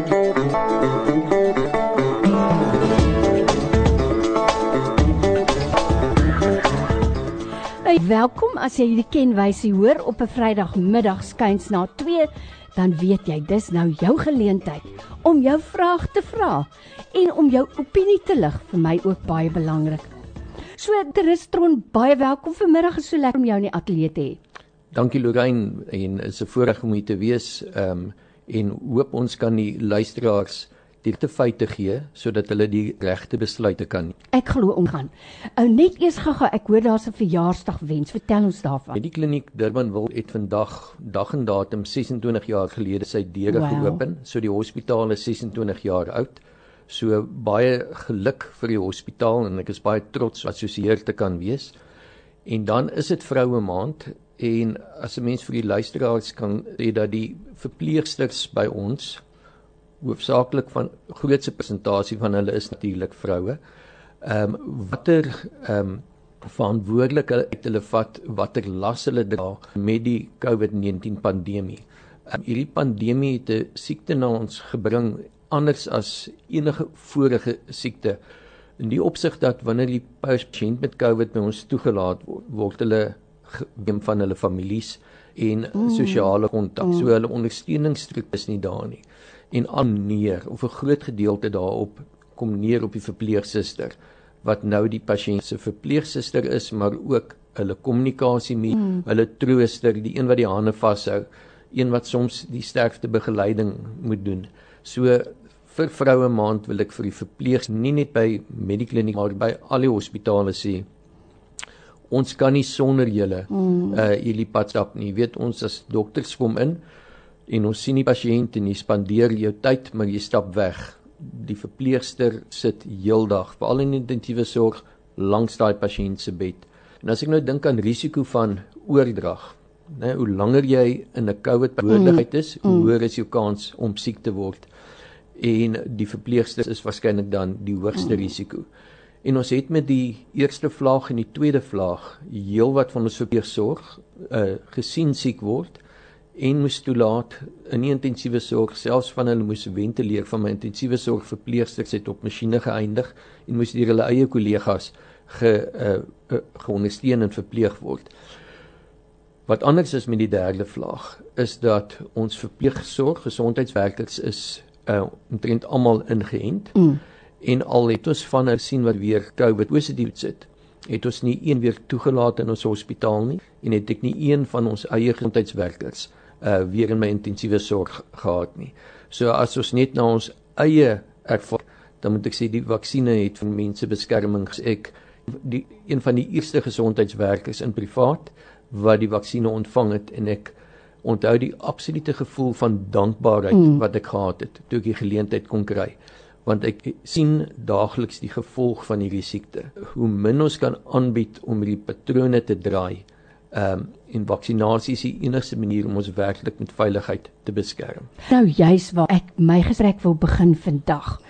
Hey, welkom as jy hierdie kenwysie hoor op 'n Vrydagmiddag skuins na 2, dan weet jy dis nou jou geleentheid om jou vraag te vra en om jou opinie te lig vir my ook baie belangrik. So Tristron, baie welkom vanmiddag. Is so lekker om jou in die ateljee te hê. Dankie Lorraine en is 'n voorreg om hier te wees. Ehm um, en hoop ons kan die luisteraars die regte feite gee sodat hulle die regte besluite kan. Ek glo omgaan. Ou net eers gaga, ek hoor daar's 'n verjaarsdag wens. Vertel ons daarvan. Die kliniek Durbanville het vandag dag en datum 26 jaar gelede sy deure wow. geopen. So die hospitaal is 26 jaar oud. So baie geluk vir die hospitaal en ek is baie trots assosieer te kan wees. En dan is dit vroue maand en as 'n mens vir die luisteraars kan sê dat die verpleegsters by ons hoofsaaklik van grootse persentasie van hulle is natuurlik vroue. Ehm um, watter ehm um, verantwoordelikheid hulle vat, watter las hulle dra met die COVID-19 pandemie. Um, hierdie pandemie het 'n siekte na ons gebring anders as enige vorige siekte. In die opsig dat wanneer die pasiënt met COVID by ons toegelaat word, word hulle geneem van hulle families en mm. sosiale kontak. Mm. So hulle ondersteuningsstruktuur is nie daar nie en aanneer of 'n groot gedeelte daarop kom neer op die verpleegsuster wat nou die pasiënt se verpleegsuster is maar ook hulle kommunikasie met mm. hulle trooster die een wat die hande vashou een wat soms die sterkste begeleiding moet doen so vir vroue maand wil ek vir die verpleegs nie net by medikliniek maar by al die hospitale sê ons kan nie sonder julle mm. uh hierdie pad stap nie weet ons as dokters kom in en ons sien die pasiënt en jy spandeer jou tyd maar jy stap weg. Die verpleegster sit heeldag veral in intensiewe sorg langs daai pasiënt se bed. En as ek nou dink aan risiko van oordrag, né, hoe langer jy in 'n COVID behoorlikheid is, hoe mm. hoër is jou kans om siek te word. En die verpleegster is waarskynlik dan die hoogste mm. risiko. En ons het met die eerste vlaag en die tweede vlaag heelwat van ons verpleegsorg uh gesien siek word en moes toelaat in die intensiewe sorg selfs van hulle moes ventileer van my intensiewe sorg verpleegsters het op masjiene geëindig en moes deur hulle eie kollegas ge uh, uh, geondersteun en verpleeg word. Wat anders is met die derde vlaag is dat ons verpleegsorg gesondheidswerkers is uh, omtrent almal ingeënt. Mm. En al het ons van hulle sien wat weer COVID positief sit, het ons nie een weer toegelaat in ons hospitaal nie en het ek nie een van ons eie gesondheidswerkers uh weer in my intensiewe sorg gehad nie. So as ons net na ons eie ervaring, dan moet ek sê die vaksines het vir mense beskerming. Ek die een van die eerste gesondheidswerkers in privaat wat die vaksines ontvang het en ek onthou die absolute gevoel van dankbaarheid mm. wat ek gehad het toe ek die geleentheid kon kry want ek sien daagliks die gevolg van hierdie siekte. Hoe min ons kan aanbied om hierdie patrone te draai, ehm um, en vaksinasie is die enigste manier om ons werklik met veiligheid te beskerm. Nou juis waar ek my gesprek wil begin vandag.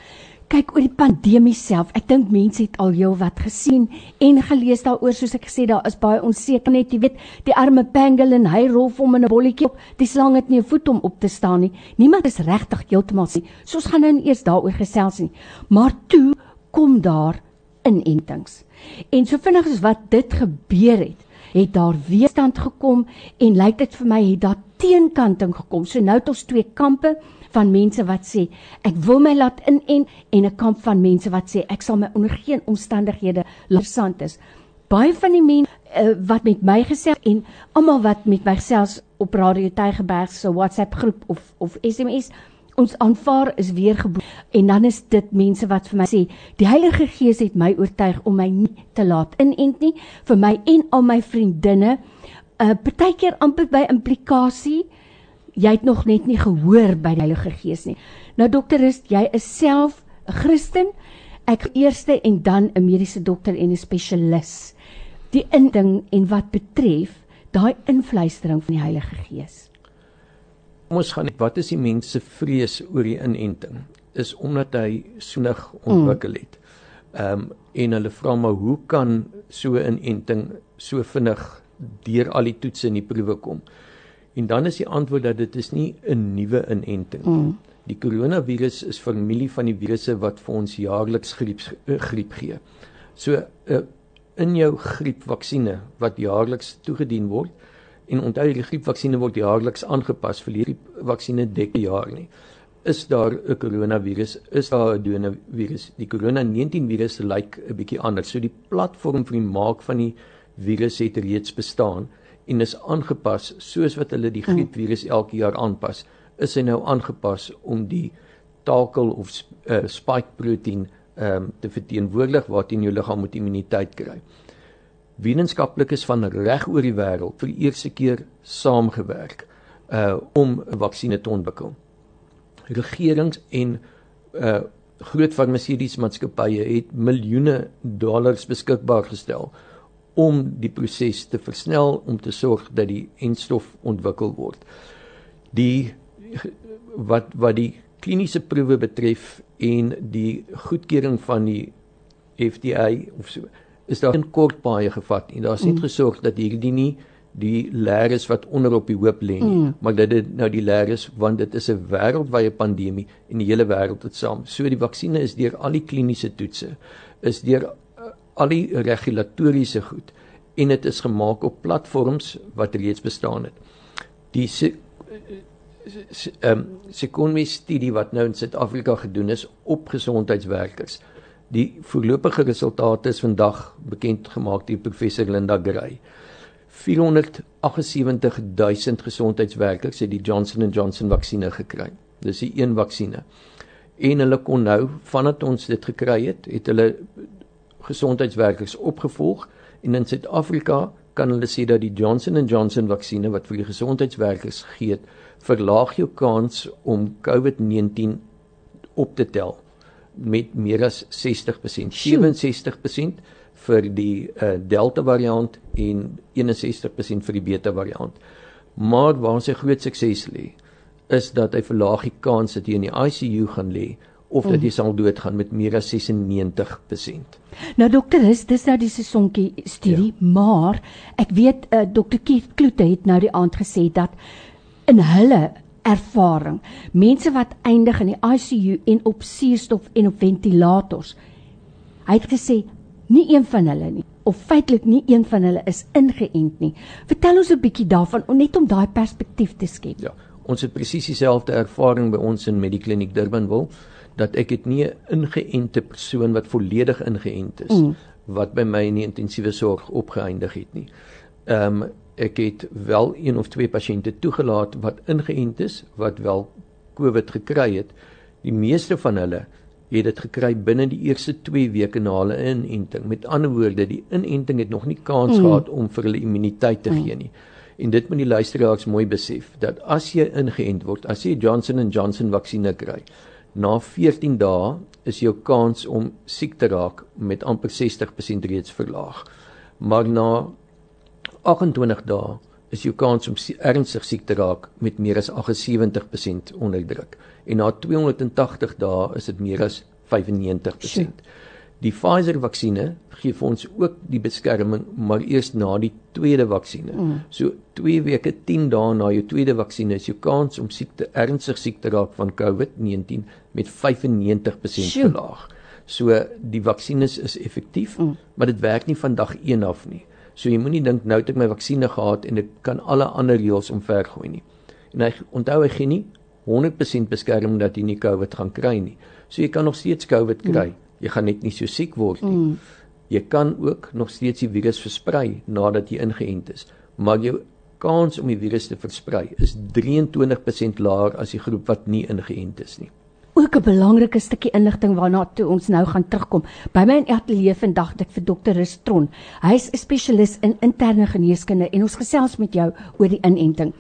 Kyk oor die pandemie self. Ek dink mense het al heel wat gesien en gelees daaroor soos ek gesê daar is baie onsekerheid, jy weet, die arme pangolin, hy rol om in 'n bolletjie op. Die slang het nie 'n voet om op te staan nie. Niemand is regtig heeltemal sien. So ons gaan nou eers daaroor gesels nie. Maar toe kom daar inentings. En so vinnig as wat dit gebeur het, het daar weerstand gekom en lyk dit vir my het daar teenkanting gekom. So nou het ons twee kampe van mense wat sê ek wil my laat inent en 'n kamp van mense wat sê ek sal my onder geen omstandighede laat is. Baie van die mense uh, wat met my gesê en almal wat met my gesels op Radio Tygerberg se WhatsApp groep of of SMS ons aanvaar is weergebore en dan is dit mense wat vir my sê die Heilige Gees het my oortuig om my nie te laat inent nie vir my en al my vriendinne 'n uh, partykeer amper by implikasie jy het nog net nie gehoor by die Heilige Gees nie nou dokter is jy is self 'n Christen ek eerste en dan 'n mediese dokter en 'n spesialis die inding en wat betref daai invluistering van die Heilige Gees Kom ons gaan wat is die mense vrees oor die inenting? Is omdat hy sonig ontwikkel het. Ehm um, en hulle vra maar hoe kan so 'n inenting so vinnig deur al die toetse en die proewe kom? En dan is die antwoord dat dit is nie 'n nuwe inenting. Mm. Die koronavirus is familie van die virusse wat vir ons jaarliks griep uh, griep gee. So uh, in jou griepvaksines wat jaarliks toegedien word en onthou die griepvaksines word jaarliks aangepas vir hierdie vaksines dek jaar nie is daar 'n koronavirus is daar 'n adenovirus die corona 19 virus lyk 'n bietjie anders so die platform vir die maak van die virus het reeds bestaan en is aangepas soos wat hulle die mm. griepvirus elke jaar aanpas is hy nou aangepas om die takel of uh, spike proteïen um, te verteenwoordig waarteen jou liggaam moet immuniteit kry. Wetenskaplikes van reg oor die wêreld vir die eerste keer saamgewerk uh om 'n vaksinne te ontwikkel. Regerings en uh groot farmaseutiese maatskappye het miljoene dollars beskikbaar gestel om die proses te versnel om te sorg dat die enstof ontwikkel word. Die wat wat die kliniese proewe betref en die goedkeuring van die FDA of so is daar 'n kort baie gevat en daar's net mm. gesorg dat hierdie nie die leer is wat onder op die hoop lê nie mm. maar dat dit nou die leer is want dit is 'n wêreldwye pandemie en die hele wêreld het saam so die vaksinne is deur al die kliniese toetse is deur al die regulatoriese goed en dit is gemaak op platforms wat reeds bestaan het die ehm um, sekonde studie wat nou in Suid-Afrika gedoen is op gesondheidswerkers. Die voorlopige resultate is vandag bekend gemaak deur professor Linda Gray. 478000 gesondheidswerkers het die Johnson & Johnson vaksinne gekry. Dis die een vaksinne. En hulle kon nou vandat ons dit gekry het, het hulle gesondheidswerkers opgevolg en in Suid-Afrika kan hulle sê dat die Johnson & Johnson vaksinne wat vir die gesondheidswerkers gee, verlaag jou kans om COVID-19 op te tel met meer as 60%, 67% vir die uh, Delta variant en 61% vir die Beta variant. Maar waar sy groot sukses lê, is dat hy verlaag die kans dat jy in die ICU gaan lê of dat jy sal doodgaan met meer as 96%. Nou dokter, is dis nou die sesonkie studie, ja. maar ek weet uh, dokter Keith Kloete het nou die aand gesê dat in hulle ervaring, mense wat eindig in die ICU en op suurstof en op ventilators. Hy het gesê nie een van hulle nie of feitelik nie een van hulle is ingeënt nie. Vertel ons 'n bietjie daarvan net om daai perspektief te skep. Ja, ons het presies dieselfde ervaring by ons in Medikliniek Durbanville dat ek het nie 'n ingeënte persoon wat volledig ingeënt is mm. wat by my in die intensiewe sorg opgeëindig het nie. Ehm um, ek het wel een of twee pasiënte toegelaat wat ingeënt is wat wel COVID gekry het. Die meeste van hulle het dit gekry binne die eerste 2 weke na hulle inenting. Met ander woorde, die inenting het nog nie kans mm. gehad om vir hulle immuniteit te mm. gee nie. En dit moet die luisteraars mooi besef dat as jy ingeënt word, as jy Johnson & Johnson vaksinne kry, na 14 dae is jou kans om siek te raak met amper 60% reeds verlaag. Maar na 28 dae is jou kans om ernstig siek te raak met meer as 78% onderdruk. En na 280 dae is dit meer as 95%. Sjoe. Die Pfizer-vaksine gee vir ons ook die beskerming, maar eers na die tweede vaksine. Mm. So 2 weke, 10 dae na jou tweede vaksine is jou kans om siekte ernstig siek te raak van COVID-19 met 95% verlaag. So die vaksines is effektief, mm. maar dit werk nie van dag 1 af nie. So jy moenie dink nou het ek my vaksine gehad en ek kan alle ander reëls omvergooi nie. En hy onthou hy gee nie 100% beskerming dat jy nie COVID gaan kry nie. So jy kan nog steeds COVID kry. Mm jy gaan net nie so siek word nie. Mm. Jy kan ook nog steeds die virus versprei nadat jy ingeënt is, maar jou kans om die virus te versprei is 23% laer as die groep wat nie ingeënt is nie ook 'n belangrike stukkie inligting waarna toe ons nou gaan terugkom. By my in ateljee vandag het ek vir dokter Rustron. Hy's 'n spesialis in interne geneeskunde en ons gesels met jou oor die inenting.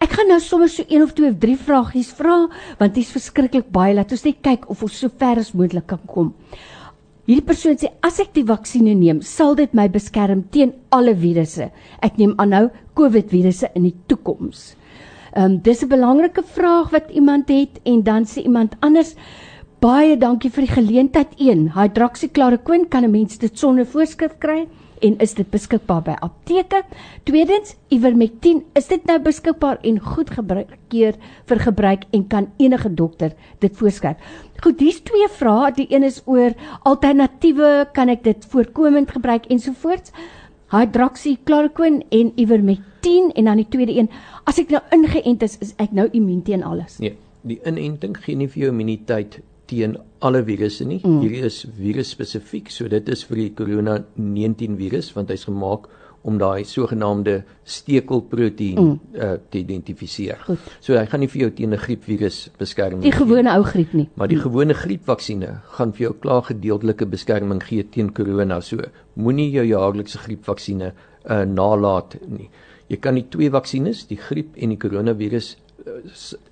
Ek gaan nou sommer so een of twee of drie vragies vra want dit is verskriklik baie. Laat ons net kyk of ons so ver as moontlik kan kom. Hierdie persoon sê as ek die vaksines neem, sal dit my beskerm teen alle virusse. Ek neem aan nou COVID virusse in die toekoms. Ehm um, dis 'n belangrike vraag wat iemand het en dan sê iemand anders baie dankie vir die geleentheid 1. Hydroxychloroquine kan 'n mens dit sonder voorskrif kry en is dit beskikbaar by apteke? Tweedens, Ivermectin, is dit nou beskikbaar en goed gebruikeer vir gebruik en kan enige dokter dit voorskryf? Goed, dis twee vrae. Die een is oor alternatiewe, kan ek dit voorkomend gebruik ensovoorts? Hydroxychloroquine en Ivermectin en dan die tweede een, as ek nou ingeënt is, is ek nou immuun teen alles. Nee, die inenting gee nie vir jou immuniteit teen alle virusse nie. Mm. Hierdie is virus spesifiek, so dit is vir die corona 19 virus want hy's gemaak om daai sogenaamde stekelproteïen mm. uh, te identifiseer. Goed. So hy gaan nie vir jou teen 'n griepvirus beskerm nie. Die gewone ou griep nie. Maar die mm. gewone griepvaksines gaan vir jou klaar gedeeltelike beskerming gee teen corona. So moenie jou jaarlikse griepvaksines uh, nalat nie. Jy kan die twee vaksines, die griep en die koronavirus uh,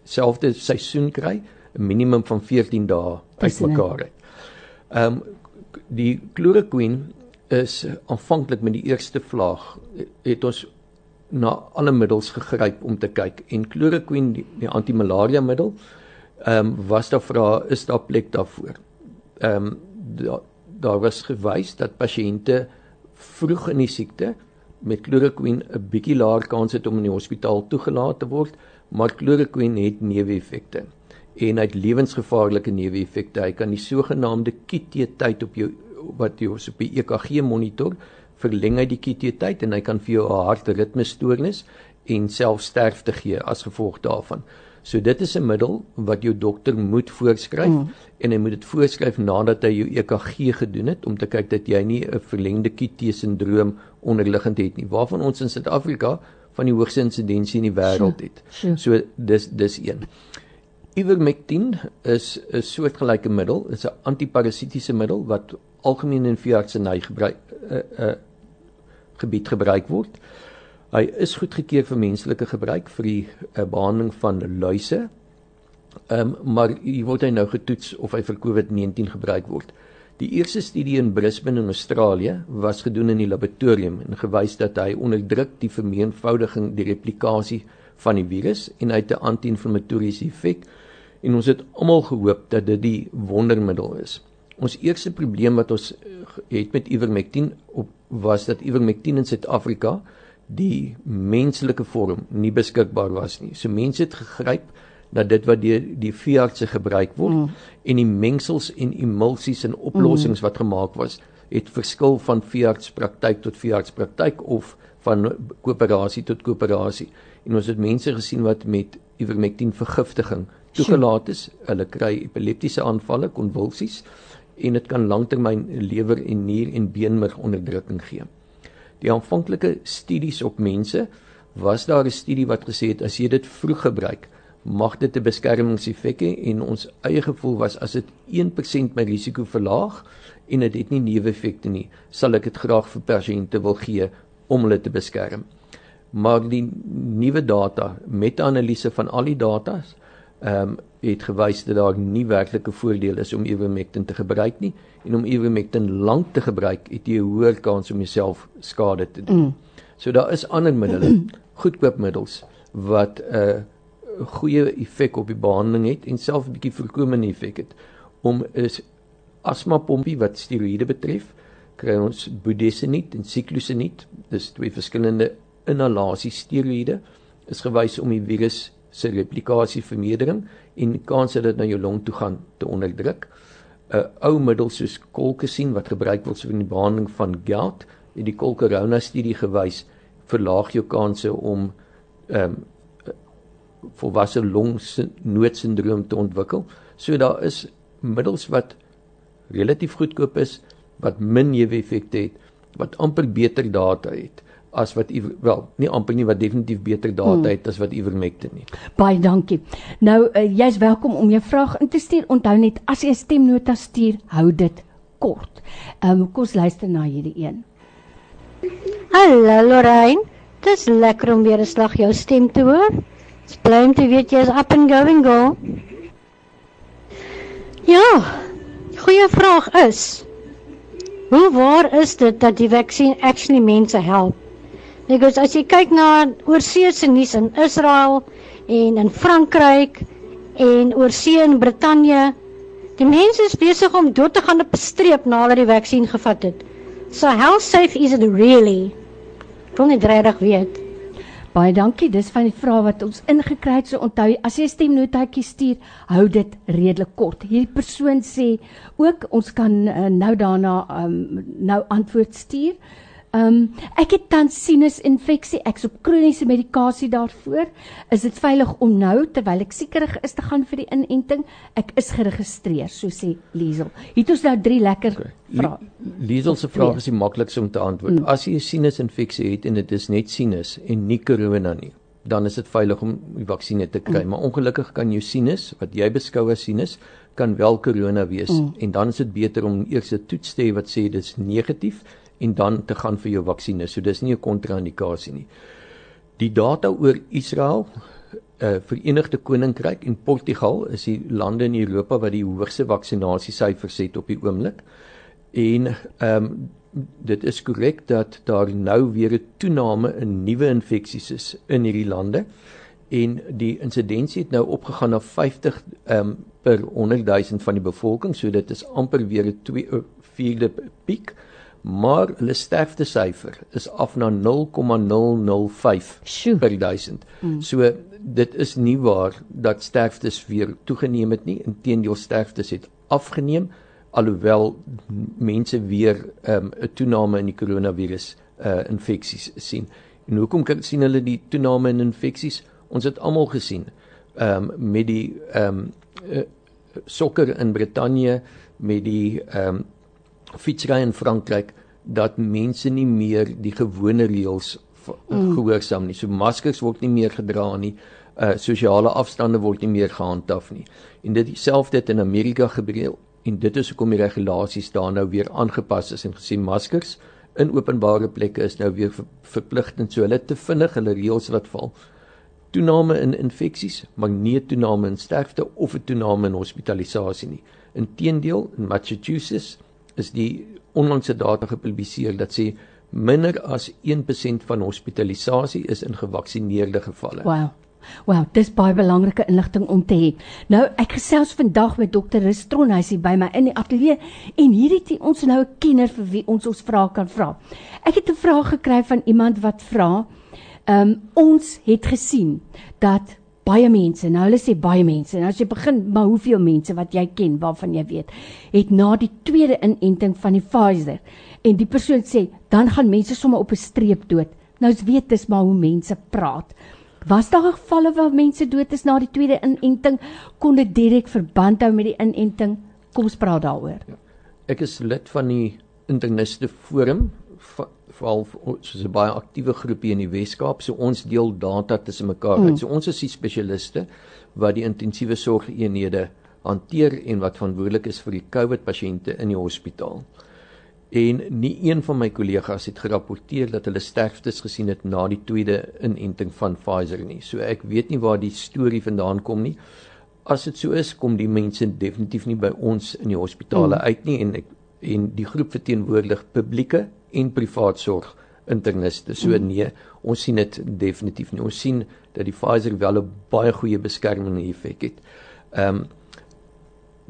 selfde seisoen kry, 'n minimum van 14 dae uitmekaar uit. Ehm um, die chloroquine is aanvanklik met die eerste vlaag het ons na alle middels gegryp om te kyk en chloroquine die, die antimalaria middel ehm um, was daar vra is daar plek daarvoor. Ehm um, daar daar was gewys dat pasiënte vroeg in die siekte met chloroquine 'n bietjie laer kans het om in die hospitaal toegelaat te word, maar chloroquine het neeweffekte en hy het lewensgevaarlike neeweffekte. Hy kan die sogenaamde QT tyd op jou wat jy op die EKG monitor verleng hy die QT tyd en hy kan vir jou 'n hartritmestoornis en self sterfte gee as gevolg daarvan. So dit is 'n middel wat jou dokter moet voorskryf mm. en hy moet dit voorskryf nadat hy jou EKG gedoen het om te kyk dat jy nie 'n verlengde QT sindroom onderliggend het nie. Waarvan ons in Suid-Afrika van die hoogste insidensie in die wêreld het. So dis dis een. Ivermectin is 'n soortgelyke middel, is 'n antiparasitiese middel wat algemeen in veeartseny gebruik uh, uh, gebied gebruik word. Hy is goedgekeur vir menslike gebruik vir die uh, behandeling van luise. Ehm um, maar hier word hy nou getoets of hy vir COVID-19 gebruik word. Die eerste studie in Brisbane in Australië was gedoen in die laboratorium en gewys dat hy onderdruk die vermenigvuldiging die replikasie van die virus en hy het 'n anti-inflammatoriese effek en ons het almal gehoop dat dit die wondermiddel is. Ons eerste probleem wat ons eh, het met Ivermectin op was dat Ivermectin in Suid-Afrika die menslike vorm nie beskikbaar was nie. So mense het gegryp na dit wat deur die, veeartse gebruik word mm. en die mengsels en emulsies en oplossings mm. wat gemaak was het verskil van veeartspraktyk tot veeartspraktyk of van koöperasie tot koöperasie en ons het mense gesien wat met ivermectin vergiftiging toegelaat is. Hulle kry epileptiese aanvalle, konvulsies en dit kan langtermyn lewer en nier en beenmerg onderdrukking gee. Die aanvanklike studies op mense was daar 'n studie wat gesê het as jy dit vroeg gebruik, mag dit 'n beskermingseffek hê en ons eie gevoel was as dit 1% my risiko verlaag en dit het, het nie neeweffekte nie, sal ek dit graag vir pasiënte wil gee om hulle te beskerm maar die nuwe data meta-analise van al die data ehm um, het gewys dat daar nie werklike voordeel is om ivermectin te gebruik nie en om ivermectin lank te gebruik het jy 'n hoër kans om jouself skade te doen. Mm. So daar is ander middele, goedkoopmiddels wat 'n uh, goeie effek op die behandeling het en self 'n bietjie voorkomende effek het om is asma pompie wat steroïde betref kry ons budesonide en cyclosinide dis twee verskillende inhalasie steroïde is gewys om die virus se replikasie vermindering en die kans dat dit na jou long toe gaan te onderdruk. 'n Ou middel soos colchicine wat gebruik word vir die behandeling van gout, het die Colcorona studie gewys verlaag jou kanse om ehm um, volwasse longsnoodsindroom te ontwikkel. So daar is middels wat relatief goedkoop is, wat min neeweffekte het, wat amper beter data het as wat wel nie amper nie wat definitief beter data hmm. het as wat Ivermectin nie. Baie dankie. Nou uh, jy's welkom om jou vraag in te stuur. Onthou net as jy 'n stemnota stuur, hou dit kort. Ehm um, kom ons luister na hierdie een. Hallo Lorraine. Dis lekker om weer 'n slag jou stem te hoor. Dis bly om te weet jy's up and going go. Ja. Goeie vraag is Hoe waar is dit dat die vaksin actually mense help? Nikos, as jy kyk na oorsee se nuus in Israel en in Frankryk en oorsee in Brittanje, die mense is besig om dood te gaan op 'n streep nadat die vaksin gevat het. So how safe is it really? Kon nie regtig weet. Baie dankie. Dis van die vrae wat ons ingekry het. So onthou, as jy stemnotetjie stuur, hou dit redelik kort. Hierdie persoon sê ook ons kan uh, nou daarna um, nou antwoord stuur. Ehm um, ek het tans sinusinfeksie. Ek's op kroniese medikasie daarvoor. Is dit veilig om nou terwyl ek siekerig is te gaan vir die inenting? Ek is geregistreer, so sê Liesel. Het ons nou drie lekker okay. vrae. Liesel se vraag is die maklikste om te antwoord. Mm. As jy 'n sinusinfeksie het en dit is net sinus en nie korona nie, dan is dit veilig om die vaksinne te kry. Mm. Maar ongelukkig kan jou sinus wat jy beskou as sinus kan wel korona wees mm. en dan is dit beter om eers 'n toets te hê wat sê dit is negatief en dan te gaan vir jou vaksines. So dis nie 'n kontra-indikasie nie. Die data oor Israel, uh Verenigde Koninkryk en Portugal is die lande in Europa wat die hoogste vaksinasiesyfers het op die oomblik. En ehm um, dit is korrek dat daar nou weer 'n toename in nuwe infeksies is in hierdie lande en die insidensie het nou opgegaan na 50 ehm um, per 100 000 van die bevolking, so dit is amper weer 'n 2 vierde piek. Ehm maar hulle sterftesyfer is af na 0,005 Sjoe. per 1000. Mm. So dit is nie waar dat sterftes weer toegeneem het nie. Inteendeel sterftes het afgeneem alhoewel mense weer ehm, 'n um, toename in die koronavirus uh infeksies sien. En hoekom kan sien hulle die toename in infeksies? Ons het almal gesien ehm um, met die ehm um, uh, sokker in Brittanje met die ehm um, fietsry in Frankryk dat mense nie meer die gewone reëls mm. gehoorsaam nie. So maskers word nie meer gedra nie. Uh sosiale afstande word nie meer gehandhaaf nie. En dit dieselfde het in Amerika gebeur en dit is hoekom die regulasies daar nou weer aangepas is en gesê maskers in openbare plekke is nou weer ver, verpligtend so hulle te vinnig hulle reëls wat val. Toename in infeksies, maar nie toename in sterfte of 'n toename in hospitalisasie nie. Inteendeel in Massachusetts is die onlangse data gepubliseer dat sê minder as 1% van hospitalisasie is in gevaksineerde gevalle. Wow. Wow, dis baie belangrike inligting om te hê. Nou ek gesels vandag met dokter Restron, hy's hier by my in die ateljee en hierdie het ons nou 'n kenner vir wie ons ons vrae kan vra. Ek het 'n vraag gekry van iemand wat vra, ehm um, ons het gesien dat baie mense. Nou hulle sê baie mense. Nou as jy begin, maar hoeveel mense wat jy ken waarvan jy weet, het na die tweede inenting van die Pfizer en die persoon sê, dan gaan mense sommer op 'n streep dood. Nou ons weet dis maar hoe mense praat. Was daar gevalle waar mense dood is na die tweede inenting? Kon dit direk verband hou met die inenting? Kom ons praat daaroor. Ja. Ek is lid van die interniste forum veral soos 'n baie aktiewe groepie in die Wes-Kaap. So ons deel data tussen mekaar. Mm. So ons is die spesialiste wat die intensiewe sorgeenhede hanteer en wat verantwoordelik is vir die COVID pasiënte in die hospitaal. En nie een van my kollegas het gerapporteer dat hulle sterftes gesien het na die tweede inenting van Pfizer nie. So ek weet nie waar die storie vandaan kom nie. As dit so is, kom die mense definitief nie by ons in die hospitale mm. uit nie en ek en die groep verteenwoordig publieke en privaat sorg interniste. So mm. nee, ons sien dit definitief nie. Ons sien dat die Pfizer wel 'n baie goeie beskermende effek het. Ehm um,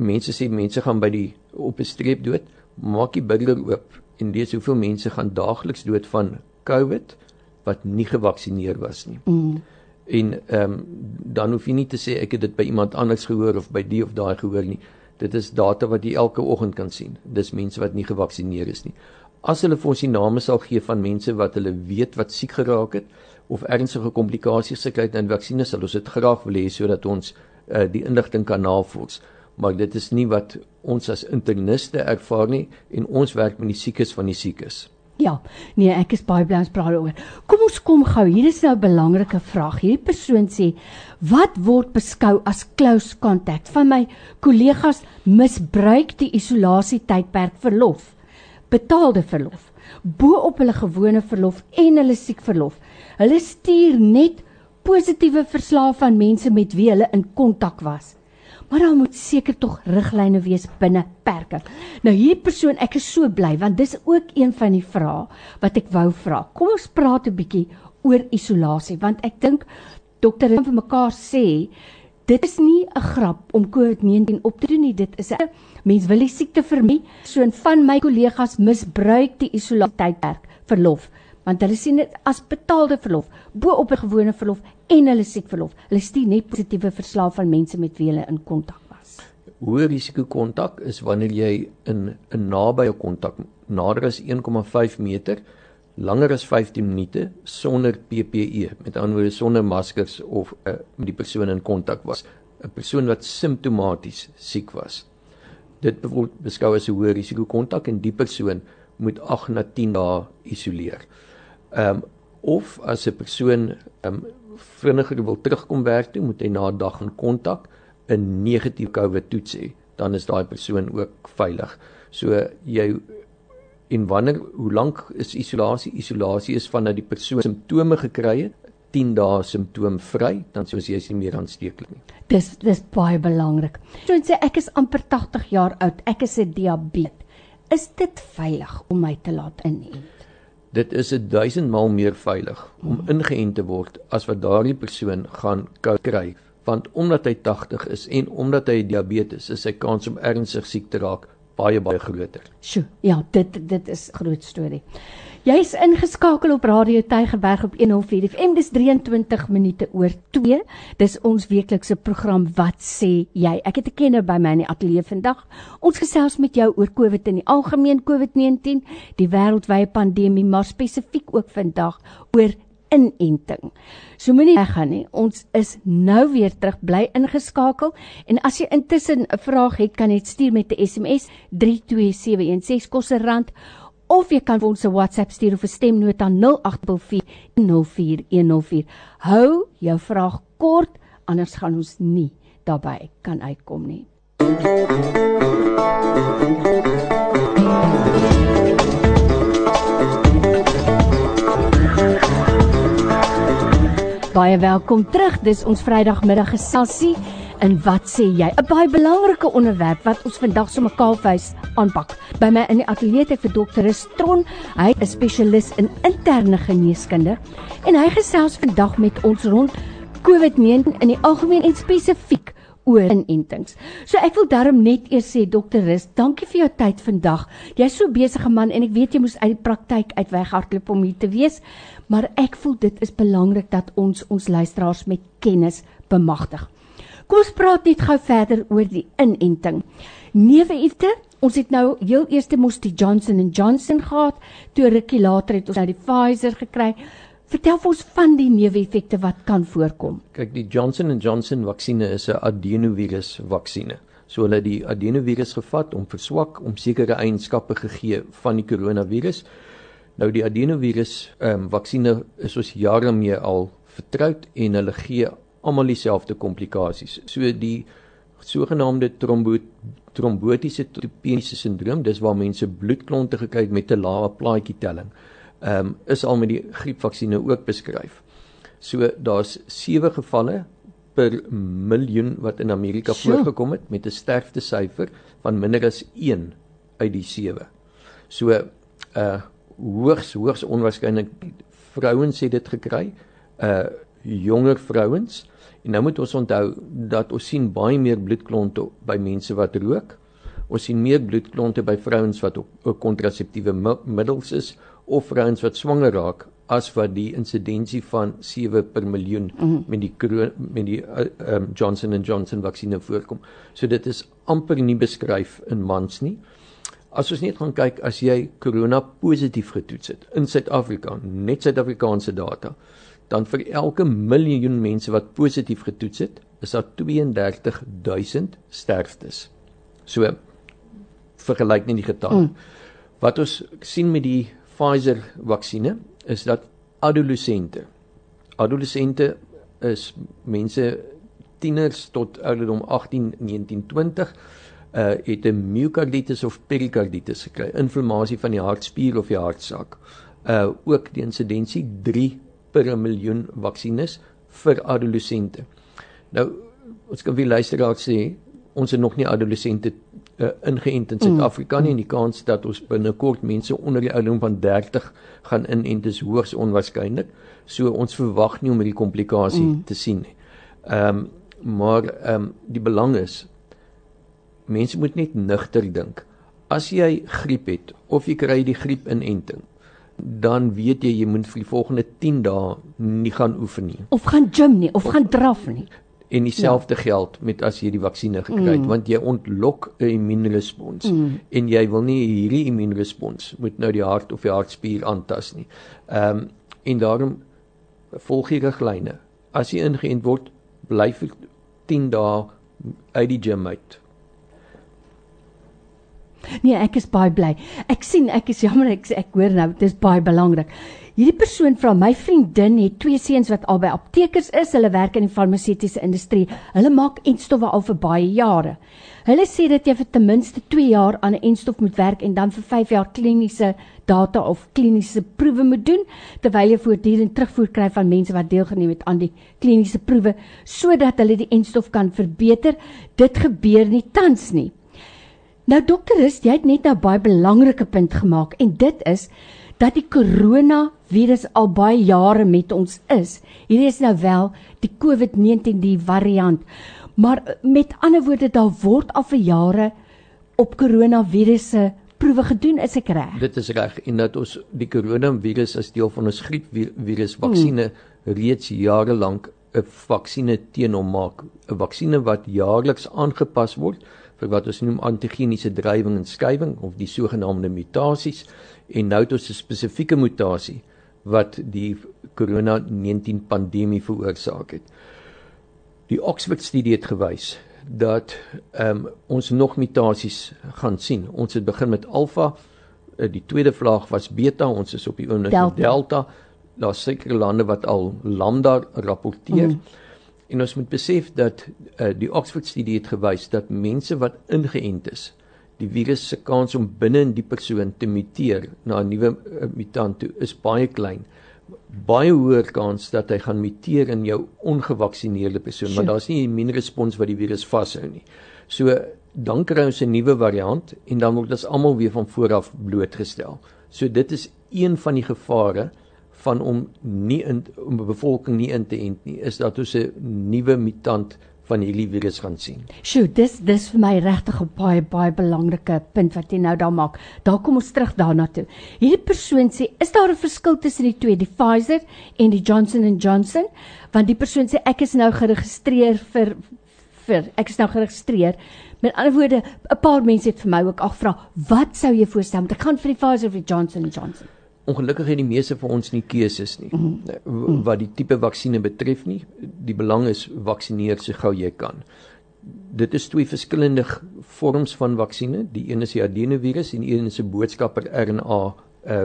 mense sê mense gaan by die op 'n streep dood, maak die burger oop en lees hoeveel mense gaan daagliks dood van COVID wat nie gevaksinereer was nie. Mm. En ehm um, dan hoef jy nie te sê ek het dit by iemand anders gehoor of by die of daai gehoor nie. Dit is data wat jy elke oggend kan sien. Dis mense wat nie gevaksinereer is nie as hulle vir ons die name sal gee van mense wat hulle weet wat siek geraak het of ernstige komplikasies gekry het aan vaksines sal ons dit graag wil hê sodat ons uh, die inligting kan navors maar dit is nie wat ons as interniste ervaar nie en ons werk met die siekes van die siekes Ja, nee, ek is baie bly ons praat daaroor. Kom ons kom gou. Hier is nou 'n belangrike vraag. Hierdie persoon sê, "Wat word beskou as close contact?" Van my kollegas misbruik die isolasie tydperk verlof betaalde verlof bo op hulle gewone verlof en hulle siekverlof. Hulle stuur net positiewe verslae van mense met wie hulle in kontak was. Maar daar moet seker tog riglyne wees binne perke. Nou hierdie persoon, ek is so bly want dis ook een van die vrae wat ek wou vra. Kom ons praat 'n bietjie oor isolasie want ek dink dokter het vir mekaar sê dit is nie 'n grap om COVID-19 op te doen nie. Dit is 'n mens wil die siekte vermy. So 'n van my kollegas misbruik die isolasietydperk verlof want hulle sien dit as betaalde verlof bo op 'n gewone verlof en hulle siekverlof. Hulle stuur net positiewe verslae van mense met wie hulle in kontak was. Hoë risiko kontak is wanneer jy in 'n nabye kontak nader as 1,5 meter langer as 15 minute sonder PPE, met ander woorde sonder maskers of uh, met die persoon in kontak was, 'n persoon wat simptomaties siek was. Dit word beskou as 'n hoë risiko kontak en die persoon moet 8 na 10 dae isoleer. Ehm um, of as 'n persoon ehm um, vinniger wil terugkom werk toe, moet hy na 'n dag in kontak 'n negatiewe COVID toets hê, dan is daai persoon ook veilig. So jy en wanneer hoe lank is isolasie? Isolasie is vandat die persoon simptome gekry het, 10 dae simptoomvry, dan soos jy is nie meer aansteeklik nie. Dis dis baie belangrik. So sê ek is amper 80 jaar oud, ek is 'n diabetes. Is dit veilig om my te laat inent? Dit is 'n duisend maal meer veilig om hmm. ingeënt te word as wat daardie persoon gaan kry, want omdat hy 80 is en omdat hy diabetes is, sy kans om ernstig siek te raak baie baie groter. Sjoe, ja, dit dit is groot storie. Jy's ingeskakel op Radio Tygerberg op 104 FM. Dis 23 minute oor 2. Dis ons weeklikse program Wat sê jy? Ek het 'n kenner by my in die ateljee vandag. Ons gesels met jou oor COVID in die algemeen, COVID-19, die wêreldwye pandemie, maar spesifiek ook vandag oor inenting. So moenie weggaan nie. Ons is nou weer terug bly ingeskakel en as jy intussen 'n vraag het, kan jy dit stuur met 'n SMS 32716 kos rand of jy kan vir ons 'n WhatsApp stuur of 'n stemnota 0824041104. Hou jou vraag kort anders gaan ons nie daarbey kan uitkom nie. Baie welkom terug. Dis ons Vrydagmiddag geselsie. En wat sê jy? 'n Baie belangrike onderwerp wat ons vandag sommer kaalvuis aanpak. By my in die ateljee het ek vir dokter Stron. Hy is spesialis in interne geneeskunde en hy gesels vandag met ons rond COVID-19 in die algemeen en spesifiek oor inentings. So ek wil daarom net eers sê dokter Rus, dankie vir jou tyd vandag. Jy's so besige man en ek weet jy moes uit die praktyk uit weghardloop om hier te wees, maar ek voel dit is belangrik dat ons ons luisteraars met kennis bemagtig. Kom ons praat net gou verder oor die inenting. Neewefte, ons het nou heel eers mos die Johnson & Johnson gehad, toe rukkie later het ons nou die Pfizer gekry. Vertel vir ons van die neeweffekte wat kan voorkom. Kyk, die Johnson & Johnson vaksines is 'n adenovirus vaksines. So hulle het die adenovirus gevat om verswak om sekere eienskappe gegee van die koronavirus. Nou die adenovirus ehm um, vaksines is ons jare mee al vertroud en hulle gee almal dieselfde komplikasies. So die sogenaamde trombo trombotiese topeniese sindroom, dis waar mense bloedklonte gekry het met 'n lae plaatjie telling ehm um, is al met die griepvaksines ook beskryf. So daar's 7 gevalle per miljoen wat in Amerika sure. voorgekom het met 'n sterftesyfer van minder as 1 uit die 7. So uh hoogs hoogs onwaarskynlik vrouens het dit gekry. Uh jonger vrouens. En nou moet ons onthou dat ons sien baie meer bloedklonte by mense wat rook. Ons sien meer bloedklonte by vrouens wat op kontraseptiewe middels is of vrouens wat swanger raak as wat die insidensie van 7 per miljoen mm -hmm. met die met die uh, um, Johnson & Johnson vaksinne voorkom. So dit is amper nie beskryf in mans nie. As ons net gaan kyk as jy korona positief getoets het in Suid-Afrika, net Suid-Afrikaanse data, dan vir elke miljoen mense wat positief getoets het, is daar 32000 sterftes. So vergelyk net die getal. Mm. Wat ons sien met die Pfizer vaksinne is dat adolessente adolessente is mense tieners tot ouderdom 18, 19, 20 uh het 'n myokarditis of perikarditis gekry, inflammasie van die hartspier of die hartsak. Uh ook die insidensie 3 per miljoen vaksines vir adolessente. Nou ons kan vir luisteraars sê ons het nog nie adolessente uh, ingeënt in mm. Suid-Afrika mm. nie en die kans dat ons binnekort mense onder die ouderdom van 30 gaan inent is hoogs onwaarskynlik. So ons verwag nie om hierdie komplikasie mm. te sien nie. Ehm um, Maar ehm um, die belang is mense moet net nugter dink. As jy griep het of jy kry die griepininenting, dan weet jy jy moet vir die volgende 10 dae nie gaan oefen nie of gaan gym nie of, of gaan draf nie. En dieselfde ja. geld met as jy die vaksinne gekry het mm. want jy ontlok 'n immuunrespons mm. en jy wil nie hierdie immuunrespons moet nou die hart of die hartspier aantas nie. Ehm um, en daarom volg jy riglyne. As jy ingeënt word, bly vir 10 dae uit die gym uit. Nee, ek is baie bly. Ek sien ek is jammer ek ek hoor nou dit is baie belangrik. Hierdie persoon vra my vriendin het twee seuns wat albei aptekers is. Hulle werk in die farmaseutiese industrie. Hulle maak enstowwe al vir baie jare. Hulle sê dat jy vir ten minste 2 jaar aan 'n enstof moet werk en dan vir 5 jaar kliniese data of kliniese proewe moet doen terwyl jy voortdurend terugvoer kry van mense wat deelgeneem het aan die kliniese proewe sodat hulle die enstof kan verbeter. Dit gebeur nie tans nie. Nou dokter, jy het net 'n baie belangrike punt gemaak en dit is dat die koronavirus al baie jare met ons is. Hierdie is nou wel die COVID-19 die variant. Maar met ander woorde daar word al vir jare op koronavirusse proewe gedoen, is ek reg? Dit is reg en dat ons die koronavirus as deel van ons griepvirus vaksines hmm. reeds jare lank 'n vaksines teen hom maak, 'n vaksines wat jaarliks aangepas word vir wat ons noem antigeniese drywing en skuwing of die sogenaamde mutasies en nou het ons 'n spesifieke mutasie wat die corona-19 pandemie veroorsaak het. Die Oxford studie het gewys dat ehm um, ons nog mutasies gaan sien. Ons het begin met alfa, eh, die tweede vlaag was beta, ons is op die oomblik delta. delta. Daar's sekere lande wat al lambda rapporteer. Mm. En ons moet besef dat uh, die Oxford studie het gewys dat mense wat ingeënt is, die virus se kans om binne in die persoon te muteer na 'n nuwe uh, mutant toe is baie klein. Baie hoër kans dat hy gaan muteer in jou ongevaksinerde persoon, maar daar's nie 'n immuunrespons wat die virus vashou nie. So dan kry ons 'n nuwe variant en dan word ons almal weer van voor af blootgestel. So dit is een van die gevare van om nie in om 'n bevolking nie in te ent nie is dat ons 'n nuwe mutant van hierdie virus gaan sien. Sjoe, dis dis vir my regtig 'n baie baie belangrike punt wat jy nou daar maak. Daar kom ons terug daarna toe. Hierdie persoon sê, is daar 'n verskil tussen die twee, die Pfizer en die Johnson & Johnson? Want die persoon sê ek is nou geregistreer vir vir ek is nou geregistreer. Met ander woorde, 'n paar mense het vir my ook afvra, wat sou jy voorstel? Moet ek gaan vir die Pfizer of die Johnson & Johnson? Ongelukkig het die meeste van ons nie keuses nie mm -hmm. wat die tipe vaksinne betref nie. Die belang is vaksineer so gou jy kan. Dit is twee verskillende vorms van vaksinne. Die een is die adenovirus en die een is 'n boodskapper RNA uh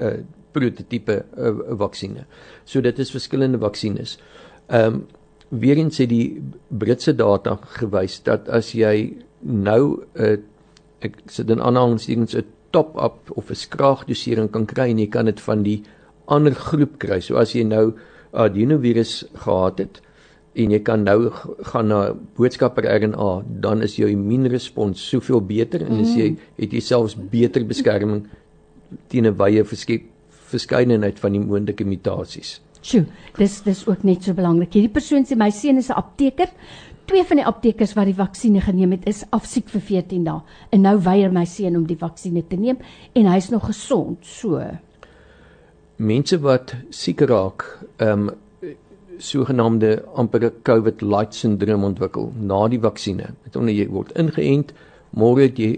uh prototipe uh, vaksinne. So dit is verskillende vaksines. Ehm um, weer eens het die Britse data gewys dat as jy nou 'n uh, ek sit in aanhalingstekens 'n top-up of 'n skraagdosering kan kry en jy kan dit van die ander groep kry. So as jy nou adenovirus gehad het en jy kan nou gaan na boodskapper RNA, dan is jou immuunrespons soveel beter en as jy mm. het jy selfs beter beskerming teen 'n wye verskeidenheid van die moontlike mutasies. Sjoe, dis dis ook net so belangrik. Hierdie persoon sê my seun is 'n apteker twee van die aptekers wat die vaksines geneem het, is afsiek vir 14 dae. En nou weier my seun om die vaksines te neem en hy's nog gesond. So mense wat siek raak, ehm um, sogenaamde amper COVID light syndroom ontwikkel na die vaksines. Dit onder jy word ingeënt, môre het jy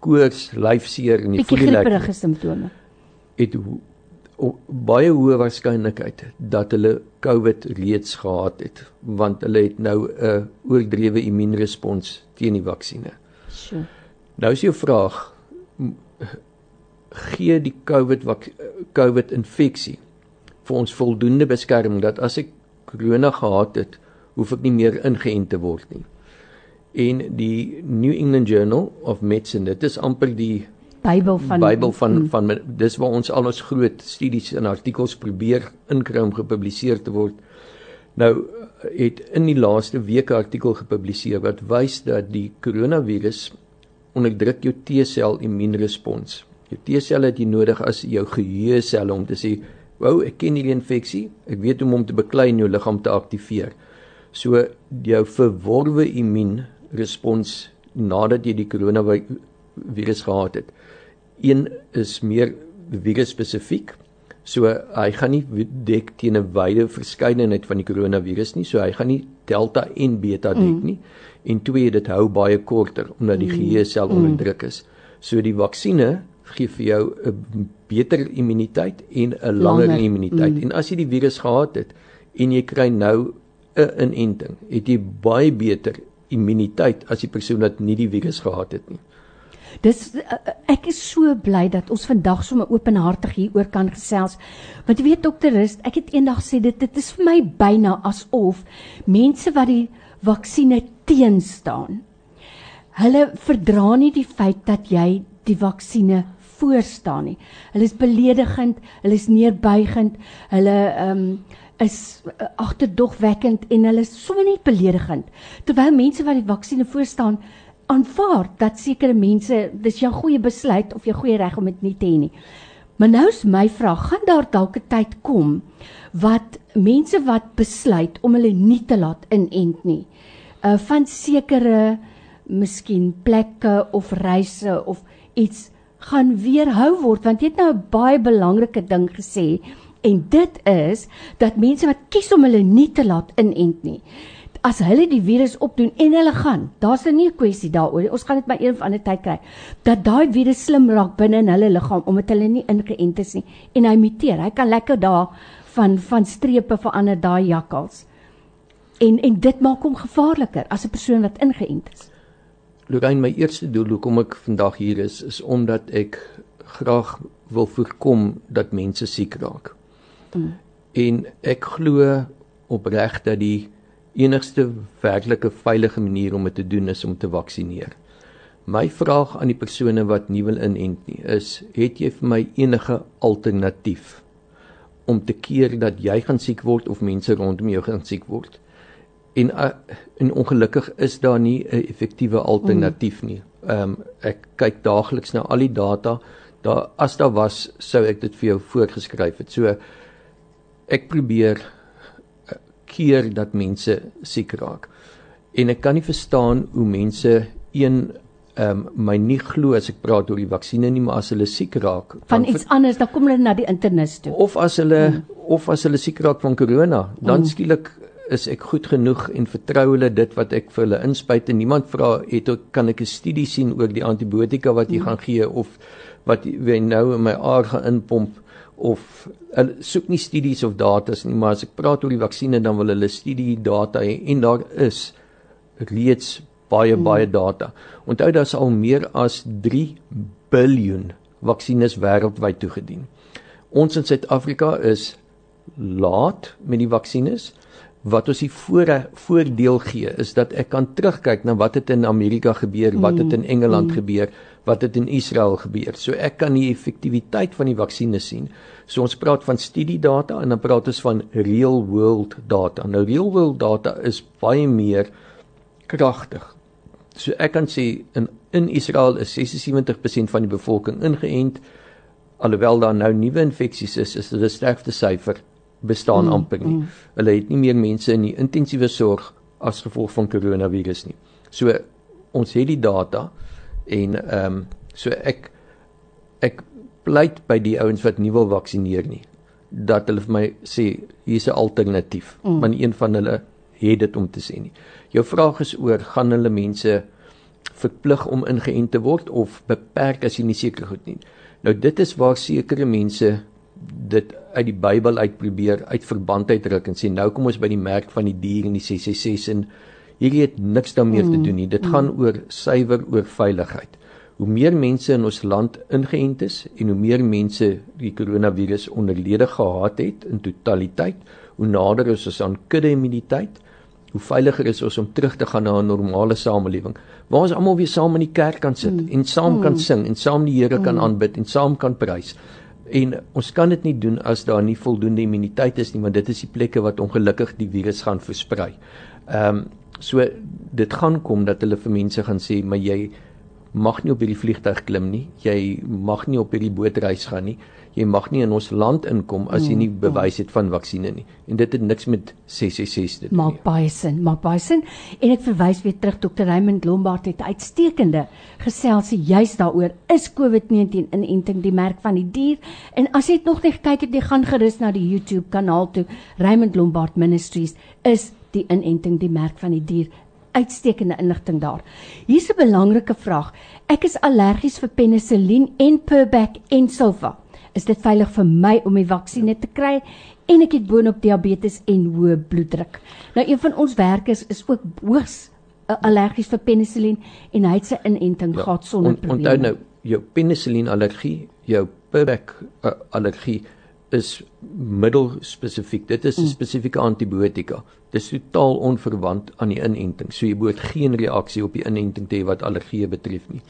koors, lyfseer en jy voel jy lekker. simptome. Het baie hoë waarskynlikheid dat hulle COVID reeds gehad het want hulle het nou 'n oordrewe immuunrespons teen die vaksines. So. Nou is jou vraag gee die COVID COVID infeksie vir ons voldoende beskerming dat as ek korona gehad het, hoef ek nie meer ingeënt te word nie. En die New England Journal of Medicine, dit is amper die Bybel van Bybel van mm. van dis waar ons al ons groot studies en artikels probeer inkry om gepubliseer te word. Nou het in die laaste week 'n artikel gepubliseer wat wys dat die koronavirus onderdruk jou T-sel immuunrespons. Jou T-sel het jy nodig as jou geheue selle om te sê, "Wou, ek ken hierdie infeksie. Ek weet hoe om hom te beklei en jou liggaam te aktiveer." So jou verworwe immuunrespons nadat jy die koronavirus gehad het. Een is meer virus spesifiek. So hy gaan nie dek teen 'n wyde verskeidenheid van die koronavirus nie. So hy gaan nie delta en beta dek mm. nie. En twee dit hou baie korter omdat die mm. geheue sel onder druk is. So die vaksinne gee vir jou 'n beter immuniteit en 'n langer immuniteit. Mm. En as jy die virus gehad het en jy kry nou 'n inenting, het jy baie beter immuniteit as die persoon wat nie die virus gehad het nie. Dis eh, eh, ek is so bly dat ons vandag so openhartig hieroor kan gesels. Want jy weet dokter Rust, ek het eendag sê dit dit is vir my byna asof mense wat die vaksines teen staan. Hulle verdra nie die feit dat jy die vaksines voor staan nie. Hulle is beledigend, hulle is neerbuigend, hulle ehm um, is uh, agterdogwekkend en hulle is sommer net beledigend. Terwyl mense wat die vaksines voor staan aanvaar dat sekere mense dis jou goeie besluit of jou goeie reg om dit nie te hê nie. Maar nou is my vraag, gaan daar dalk 'n tyd kom wat mense wat besluit om hulle nie te laat inent nie, uh van sekere miskien plekke of reise of iets gaan weerhou word want jy het nou 'n baie belangrike ding gesê en dit is dat mense wat kies om hulle nie te laat inent nie as hulle die virus opdoen en hulle gaan daar's nou nie 'n kwessie daaroor ons gaan dit maar een of ander tyd kry. Dat daai virus slim raak binne in hulle liggaam omdat hulle nie ingeënt is nie. En hy muteer. Hy kan lekker daar van van strepe verander daai jakkals. En en dit maak hom gevaarliker as 'n persoon wat ingeënt is. Lorraine, my eerste doel hoekom ek vandag hier is, is omdat ek graag wil voorkom dat mense siek raak. Mm. En ek glo opreg dat die enigste werklike veilige manier om dit te doen is om te vaksineer. My vraag aan die persone wat nie wil inent nie is, het jy vir my enige alternatief om te keer dat jy gaan siek word of mense rondom jou gaan siek word? en uh, en ongelukkig is daar nie 'n effektiewe alternatief nie. Ehm um, ek kyk daagliks na al die data. Daar as daar was, sou ek dit vir jou voorgeskryf het. So ek probeer keer dat mense siek raak. En ek kan nie verstaan hoe mense een ehm um, my nie glo as ek praat oor die vaksines nie, maar as hulle siek raak van iets anders, dan kom hulle na die internis toe. Of as hulle hmm. of as hulle siek raak van corona, dan hmm. skielik is ek goed genoeg en vertrou hulle dit wat ek vir hulle inspuit en niemand vra het ook kan ek 'n studie sien oor die antibiotika wat jy mm. gaan gee of wat jy nou in my aar gaan inpomp of hulle soek nie studies of datas nie maar as ek praat oor die vaksines dan wil hulle studie data hê en daar is reeds baie mm. baie data onthou daar's al meer as 3 biljoen vaksines wêreldwyd toegedien ons in Suid-Afrika is laat met die vaksines wat ons die voor, voordeel gee is dat ek kan terugkyk na wat het in Amerika gebeur, wat het in mm, Engeland mm. gebeur, wat het in Israel gebeur. So ek kan die effektiwiteit van die vaksines sien. So ons praat van studiedata en dan praat ons van real world data. Nou real world data is baie meer kragtig. So ek kan sê in in Israel is 76% van die bevolking ingeënt alhoewel daar nou nuwe infeksies is, is dit 'n sterfte syfer bestaan mm, amper nie. Mm. Hulle het nie meer mense in die intensiewe sorg as gevolg van koronavirus nie. So ons het die data en ehm um, so ek ek pleit by die ouens wat nie wil vaksineer nie dat hulle vir my sê hier's 'n alternatief, mm. maar een van hulle het dit om te sê nie. Jou vraag is oor gaan hulle mense verplig om ingeënt te word of beperk as jy nie seker goed nie. Nou dit is waar sekere mense dit uit die Bybel uit probeer uit verband uitdruk en sê nou kom ons by die merk van die dier in die 666 en hierdie het niks daarmee mm. te doen nie. Dit mm. gaan oor suiwer oor veiligheid. Hoe meer mense in ons land ingeënt is en hoe meer mense die koronavirus onderlede gehad het in totaliteit, hoe nader is ons aan kudde immuniteit, hoe veiliger is ons om terug te gaan na 'n normale samelewing waar ons almal weer saam in die kerk kan sit mm. en saam mm. kan sing en saam die Here mm. kan aanbid en saam kan prys en ons kan dit nie doen as daar nie voldoende immuniteit is nie want dit is die plekke wat ongelukkig die virus gaan versprei. Ehm um, so dit gaan kom dat hulle vir mense gaan sê maar jy mag nie op hierdie vliegtuig klim nie. Jy mag nie op hierdie bootreis gaan nie jy mag nie in ons land inkom as jy nie mm, bewys het van vaksines nie. En dit het niks met 666 te doen nie. Maak baie sin, maak baie sin. En ek verwys weer terug Dr. Raymond Lombard het uitstekende gesels juis daaroor is COVID-19 inenting die merk van die dier. En as jy dit nog nie gekyk het, jy gaan gerus na die YouTube kanaal toe. Raymond Lombard Ministries is die inenting die merk van die dier uitstekende inligting daar. Hier's 'n belangrike vraag. Ek is allergies vir penicillin en Perbac en Sulfa is dit veilig vir my om die vaksinne te kry en ek het boonop diabetes en hoë bloeddruk. Nou een van ons werkers is ook hoogs uh, allergies vir penicillin en hy het sy inenting ja, gehad sonder on, probleme. Onthou nou, jou penicillin allergie, jou Perbac uh, allergie is middelspesifiek. Dit is 'n mm. spesifieke antibiotika. Dit is totaal onverwant aan die inenting. So jy moet geen reaksie op die inenting hê wat allergie betref nie.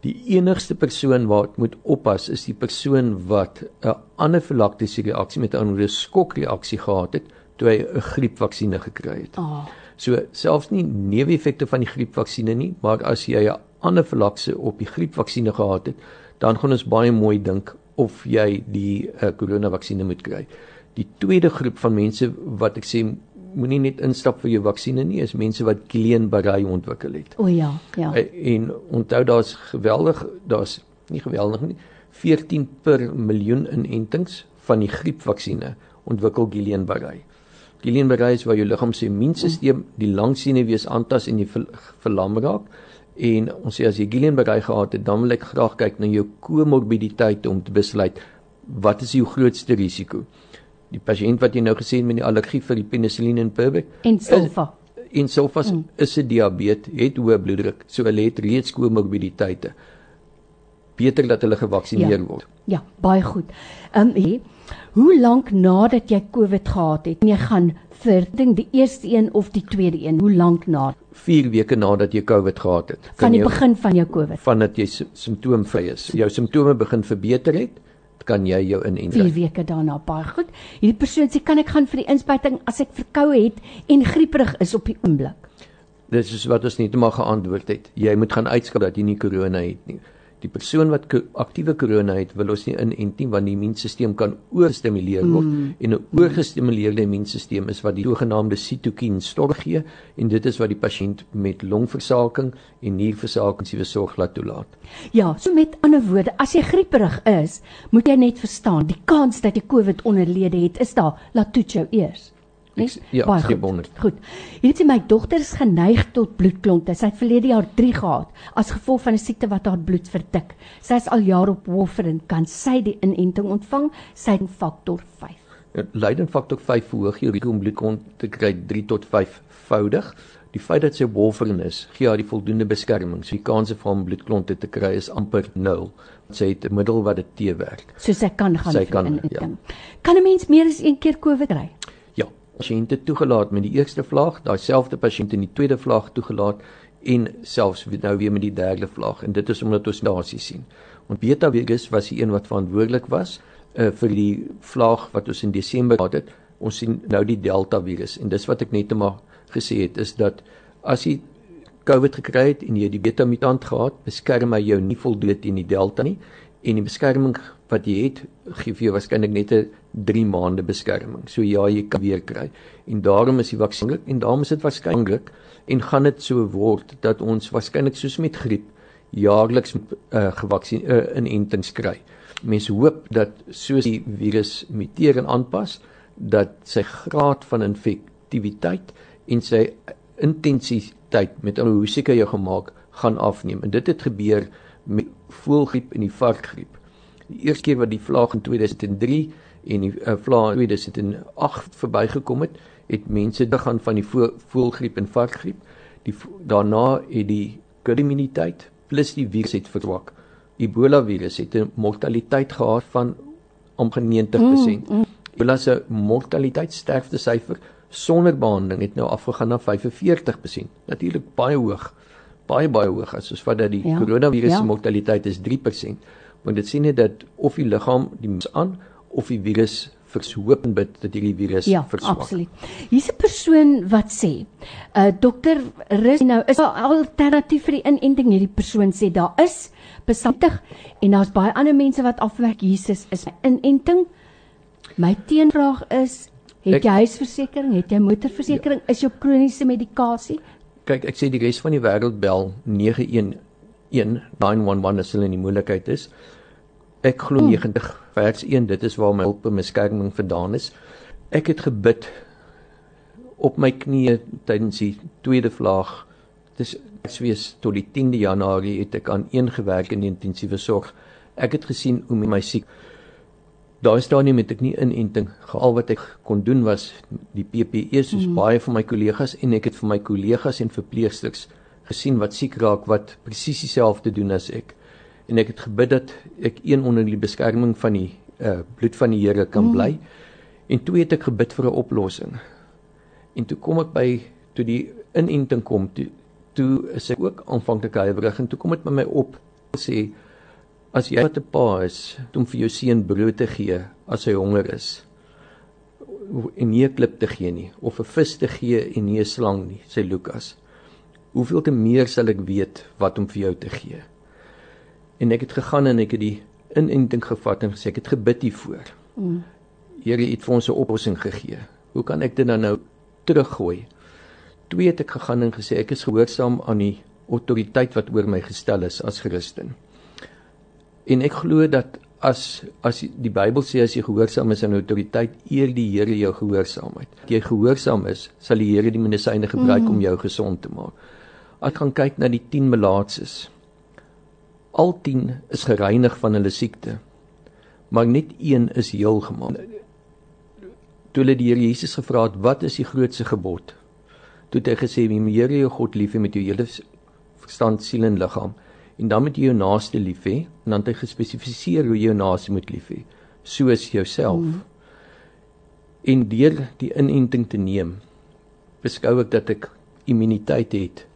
Die enigste persoon wat moet oppas is die persoon wat 'n anafilaktiese reaksie met 'n skokreaksie gehad het toe hy 'n griepvaksine gekry het. Oh. So selfs nie neeweffekte van die griepvaksine nie, maar as jy 'n anafilaksie op die griepvaksine gehad het, dan gaan ons baie mooi dink of jy die uh, koronavaksine moet kry. Die tweede groep van mense wat ek sê moenie net instap vir jou vaksines nie, is mense wat Guillain-Barré ontwikkel het. O ja, ja. En, en onthou daar's geweldig, daar's nie geweldig nie, 14 per miljoen inentings van die griepvaksines ontwikkel Guillain-Barré. Guillain-Barré is waar jou liggaam se immuunstelsel die langsenuwees aantas en jy verlam raak. En ons sê as jy Guillain-Barré gehad het, dan wil ek graag kyk na jou komorbiditeite om te besluit wat is jou grootste risiko die pasiënt wat jy nou gesê het met die allergie vir die penicillin en Perbec en sulfa en sulfa mm. is 'n diabetes, het hoë bloeddruk, so hulle het reeds komorbiditeite. Beter dat hulle gevaksinereer ja. word. Ja, baie goed. Ehm um, hoe lank nadat jy COVID gehad het, jy gaan vir ding die eerste een of die tweede een, hoe lank na? 4 weke nadat jy COVID gehad het. Van die jy, begin van jou COVID. Vandat jy simptoomvry is. Jou simptome begin verbeter het kan jy jou inent. 4 weke daarna baie goed. Hierdie persoon sê kan ek gaan vir die inspuiting as ek verkoue het en grieperig is op die oomblik. Dis is wat ons net maar geantwoord het. Jy moet gaan uitskryf dat jy nie korona het nie die persoon wat aktiewe korona het, wil ons nie inent nie want die immuunstelsel kan oorgestimuleer word mm. en 'n oorgestimuleerde immuunstelsel is wat die sogenaamde sitokien storg gee en dit is wat die pasiënt met longversaking en nierversaking se sorg laat toelaat. Ja, so met ander woorde, as jy grieperig is, moet jy net verstaan, die kans dat jy COVID onderlede het, is daar. Laat toets jou eers. Ek, ja, baie goed. Goed. Hierdie sê my dogter is geneig tot bloedklonte. Sy het verlede jaar 3 gehad as gevolg van 'n siekte wat haar bloed verdik. Sy is al jare op warfarin. Kan sy die inenting ontvang? Sy het faktor 5. Ja, Leiden faktor 5 verhoog jou risiko om bloedklont te kry 3 tot 5 voudig. Die feit dat sy warfarin is, gee haar die voldoende beskerming. So die kans vir om bloedklonte te kry is amper 0. Sy het 'n middel wat dit teewerk. So sy kan gaan sy kan, ja. kan 'n mens meer as een keer COVID kry? Pasiënte toegelaat met die eerste vlaag, daai selfde pasiënt in die tweede vlaag toegelaat en selfs nou weer met die derde vlaag en dit is omdat ons dasie sien. Want beta virus was die een wat verantwoordelik was uh, vir die vlaag wat ons in Desember gehad het. Ons sien nou die delta virus en dis wat ek net maar gesê het is dat as jy COVID gekry het en jy die beta mutant gehad, beskerm hy jou nie voldoende teen die delta nie en die beskerming wat jy het gee vir jou waarskynlik net 'n 3 maande beskerming. So ja, jy kan weer kry. En daarom is die vaksin en daarom is dit waarskynlik en gaan dit so word dat ons waarskynlik soos met griep jaarliks uh, gevaksin uh, inentings kry. Mense hoop dat soos die virus muteer en aanpas dat sy graad van infektiwiteit en sy intensiteit met hoe seker jy gemaak gaan afneem. En dit het gebeur met voëlgriep en die varkgriep. Die eerste keer wat die vlaag in 2003 en die uh, vlaag in 2008 verbygekom het, het mense dit gaan van die voëlgriep en varkgriep. Die daarna het die immuniteit plus die virus het verswak. Ebola virus het 'n mortaliteit gehad van omtrent 90%. Mm, mm. Ebola se mortaliteit sterfte syfer sonder behandeling het nou afgegaan na 45%. Natuurlik baie hoog baie baie hoog as soos wat dat die ja, koronavirus se ja. mortaliteit is 3%, want dit sê net dat of die liggaam die mens aan of die virus vershoop en bid dat hierdie virus ja, verswak. Absoluut. Hier's 'n persoon wat sê, uh dokter Rus nou is 'n alternatief vir die inenting hierdie persoon sê daar is besantig en daar's baie ander mense wat afwerk Jesus is inenting. My teenvraag is Het jy huisversekering? Het jy motorversekering? Ja. Is jy op kroniese medikasie? Kyk, ek sê die res van die wêreld bel 911 911 as hulle in die moeilikheid is. Ek glo hmm. 90 vers 1, dit is waar my hulp en beskerming vandaan is. Ek het gebid op my knieë tydens die tweede vlaag. Dis swees tot die 10de Januarie het ek aan een gewerk in die intensiewe sorg. Ek het gesien hoe my siek Daar is daar nie met ek nie inenting. Al wat ek kon doen was die PPE soos mm. baie van my kollegas en ek het vir my kollegas en verpleegsters gesien wat siek raak wat presies dieselfde doen as ek en ek het gebid dat ek een onder die beskerming van die uh, bloed van die Here kan bly. Mm. En toe het ek gebid vir 'n oplossing. En toe kom ek by toe die inenting kom, toe toe is ek ook aanvanklik huiwerig en toe kom dit met my op sê as jy wat 'n pa is om vir jou seun brood te gee as hy honger is en nie 'n klip te gee nie of 'n vis te gee en nie 'n slang nie, sê Lukas. Hoeveel te meer sal ek weet wat om vir jou te gee? En ek het gegaan en ek het die inenting gevat en gesê ek het gebid hiervoor. Mm. Here het vir ons 'n oplossing gegee. Hoe kan ek dit dan nou teruggooi? Twee het ek gegaan en gesê ek is gehoorsaam aan die autoriteit wat oor my gestel is as Christen. En ek glo dat as as die Bybel sê as jy gehoorsaam is aan autoriteit, eer die Here jou gehoorsaamheid. As jy gehoorsaam is, sal die Here die medisyne gebruik mm. om jou gesond te maak. Ek gaan kyk na die 10 melaatses. Al 10 is gereinig van hulle siekte. Maar net een is heel gemaak. Toe hulle die Here Jesus gevra het, "Wat is die grootste gebod?" Toe het hy gesê, "Jy moet die Here jou God lief hê met jou hele verstand, siel en liggaam, en dan moet jy jou naaste lief hê." En dan het hy gespesifiseer hoe jy jou naaste moet lief hê, soos jouself. Mm. En deur die inenting te neem, beskou ek dat ek immuniteit het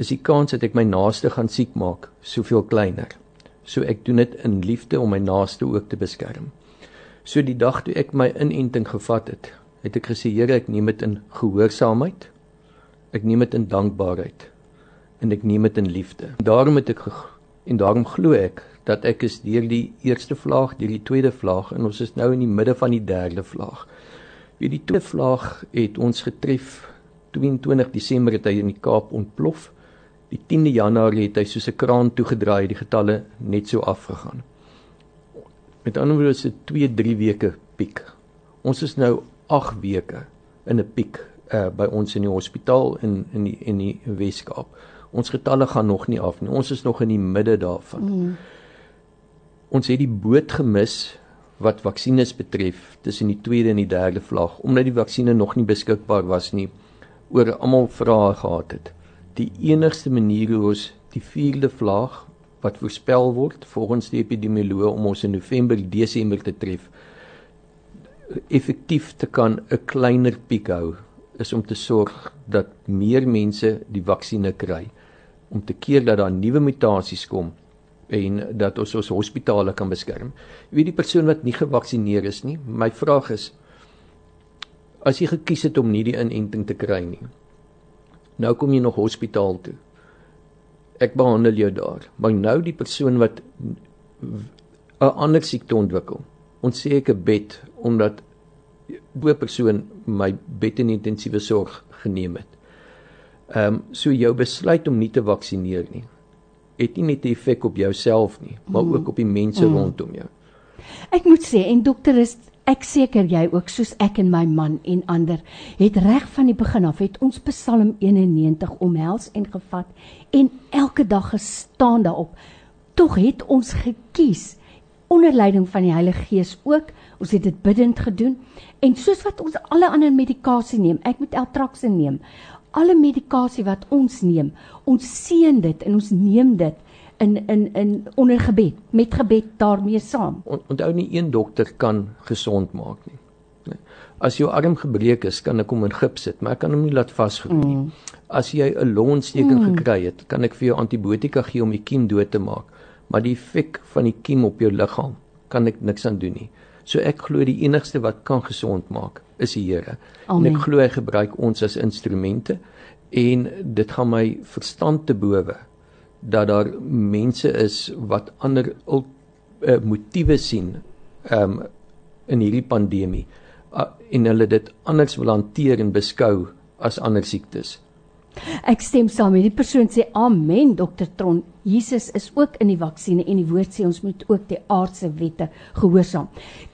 is die kans dat ek my naaste gaan siek maak soveel kleiner. So ek doen dit in liefde om my naaste ook te beskerm. So die dag toe ek my inenting gevat het, het ek gesê Here, ek neem dit in gehoorsaamheid. Ek neem dit in dankbaarheid en ek neem dit in liefde. Daarom het ek en daarom glo ek dat ek is deur die eerste vlaag, deur die tweede vlaag en ons is nou in die midde van die derde vlaag. Wie die tweede vlaag het ons getref 22 Desember het hy in die Kaap ontplof. Die 10de Januarie het hy soos 'n kraan toegedraai, die getalle net so afgegaan. Met ander woorde is dit 2-3 weke piek. Ons is nou 8 weke in 'n piek uh by ons in die hospitaal in in die in die Weskaap. Ons getalle gaan nog nie af nie. Ons is nog in die midde daarvan. Mm. Ons het die boot gemis wat vaksines betref tussen die tweede en die derde vlaag omdat die vaksines nog nie beskikbaar was nie oor almal vrae gehad het die enigste manier hoe ons die vierde vlaag wat voorspel word volgens die epidemioloog om ons in November Desember te tref effektief te kan 'n kleiner piek hou is om te sorg dat meer mense die vaksines kry om te keer dat daar nuwe mutasies kom en dat ons ons hospitale kan beskerm. Wie die persoon wat nie gevaksinereer is nie, my vraag is as jy gekies het om nie die inenting te kry nie, Nou kom jy nog hospitaal toe. Ek behandel jou daar. Maar nou die persoon wat 'n ander siekte ontwikkel. Ons sê ek 'n bed omdat 'n persoon my bed in intensiewe sorg geneem het. Ehm um, so jou besluit om nie te vaksinereer nie het nie net 'n effek op jouself nie, maar mm. ook op die mense mm. rondom jou. Ek moet sê en dokter is Ek seker jy ook soos ek en my man en ander het reg van die begin af het ons Psalm 91 omhels en gevat en elke dag gestaan daarop. Tog het ons gekies onder leiding van die Heilige Gees ook. Ons het dit bidend gedoen en soos wat ons alle ander medikasie neem, ek moet Eltraxe neem. Alle medikasie wat ons neem, ons seën dit en ons neem dit in in in onder gebed met gebed daarmee saam. Onthou nie een dokter kan gesond maak nie. As jou arm gebreek is, kan ek hom in gips sit, maar ek kan hom nie laat vasgroei nie. Mm. As jy 'n longontsteking mm. gekry het, kan ek vir jou antibiotika gee om die kiem dood te maak, maar die effek van die kiem op jou liggaam kan ek niks aan doen nie. So ek glo die enigste wat kan gesond maak is die Here. En ek glo hy gebruik ons as instrumente en dit gaan my verstand te bowe dat daar mense is wat ander uh, motiewe sien um in hierdie pandemie uh, en hulle dit anders wil hanteer en beskou as ander siektes. Ek stem saam met die persoon sê amen dokter Tron. Jesus is ook in die vaksines en die woord sê ons moet ook die aardse wette gehoorsaam.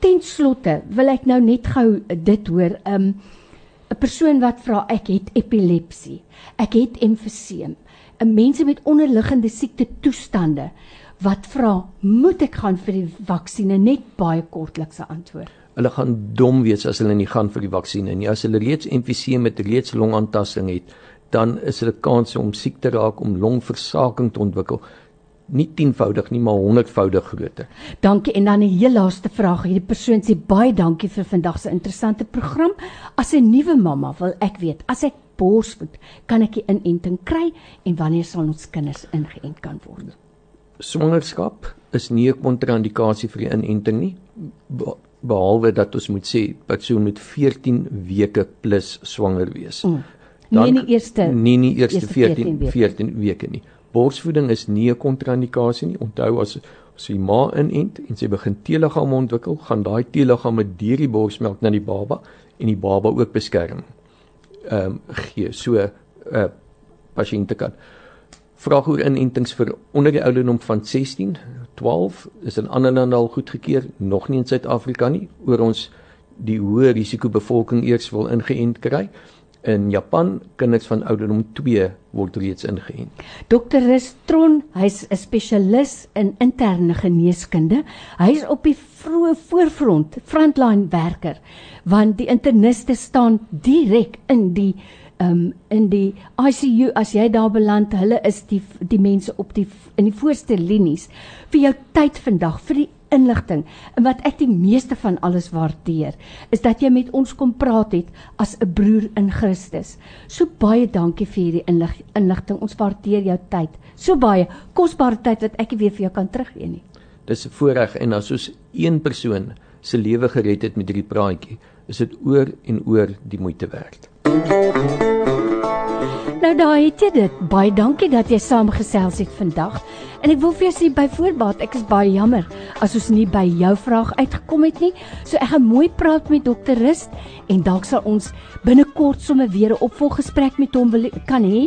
Ten slotte wil ek nou net gou dit hoor. Um 'n persoon wat vra ek het epilepsie. Ek het emfyseem. 'n Mense met onderliggende siekte toestande wat vra, moet ek gaan vir die vaksines? Net baie kortlikse antwoord. Hulle gaan dom wees as hulle nie gaan vir die vaksines nie. As hulle reeds emfyseem met reeds longaantasting het, dan is hulle kans om siek te raak om longversaking te ontwikkel nie tienvoudig nie maar honderdvoudig groter. Dankie en dan 'n heel laaste vraag. Hierdie persoon sê baie dankie vir vandag se interessante program. As 'n nuwe mamma wil ek weet, as ek borsvoed, kan ek die inenting kry en wanneer sal ons kinders ingeënt kan word? Swangerskap is nie 'n kontra-indikasie vir die inenting nie behalwe dat ons moet sê persoon moet 14 weke plus swanger wees. Mm. Dan, nie die eerste nie nie eerste, eerste 14 14 weke. 14 weke nie. Borsvoeding is nie 'n kontra-indikasie nie. Onthou as as die ma inent en sy begin teeliggame ontwikkel, gaan daai teeliggame deur die borsmelk na die baba en die baba ook beskerm. Ehm um, gee so 'n uh, pasiënte kan vraag oor inentings vir onder die ouderdom van 16, 12 is in ander lande al goedgekeur, nog nie in Suid-Afrika nie, oor ons die hoë risiko bevolking eers wil ingeënt kry. In Japan kinders van ouderdom 2 word reeds ingeënt. Dr. Restron, hy's 'n spesialis in interne geneeskunde. Hy's op die vroeë voorfront, frontline werker, want die interniste staan direk in die um in die ICU as jy daar beland, hulle is die die mense op die in die voorste linies vir jou tyd vandag vir die inligting. En wat ek die meeste van alles waardeer, is dat jy met ons kom praat het as 'n broer in Christus. So baie dankie vir hierdie inlig, inligting. Ons waardeer jou tyd. So baie kosbare tyd wat ek nie weer vir jou kan teruggee nie. Dis 'n voorreg en as ons een persoon se lewe gered het met hierdie praatjie, is dit oor en oor die moeite werd. Nou daai het jy dit. Baie dankie dat jy saamgesels het vandag. En ek wil vir jou sê by voorbaat, ek is baie jammer as ons nie by jou vraag uitgekom het nie. So ek gaan mooi praat met dokter Rust en dalk sal ons binnekort sommer weer 'n opvolggesprek met hom wil kan hê.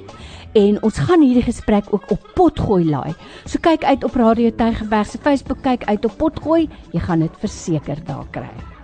En ons gaan hierdie gesprek ook op potgooi laai. So kyk uit op Radio Tygerberg se Facebook, kyk uit op potgooi. Jy gaan dit verseker daar kry.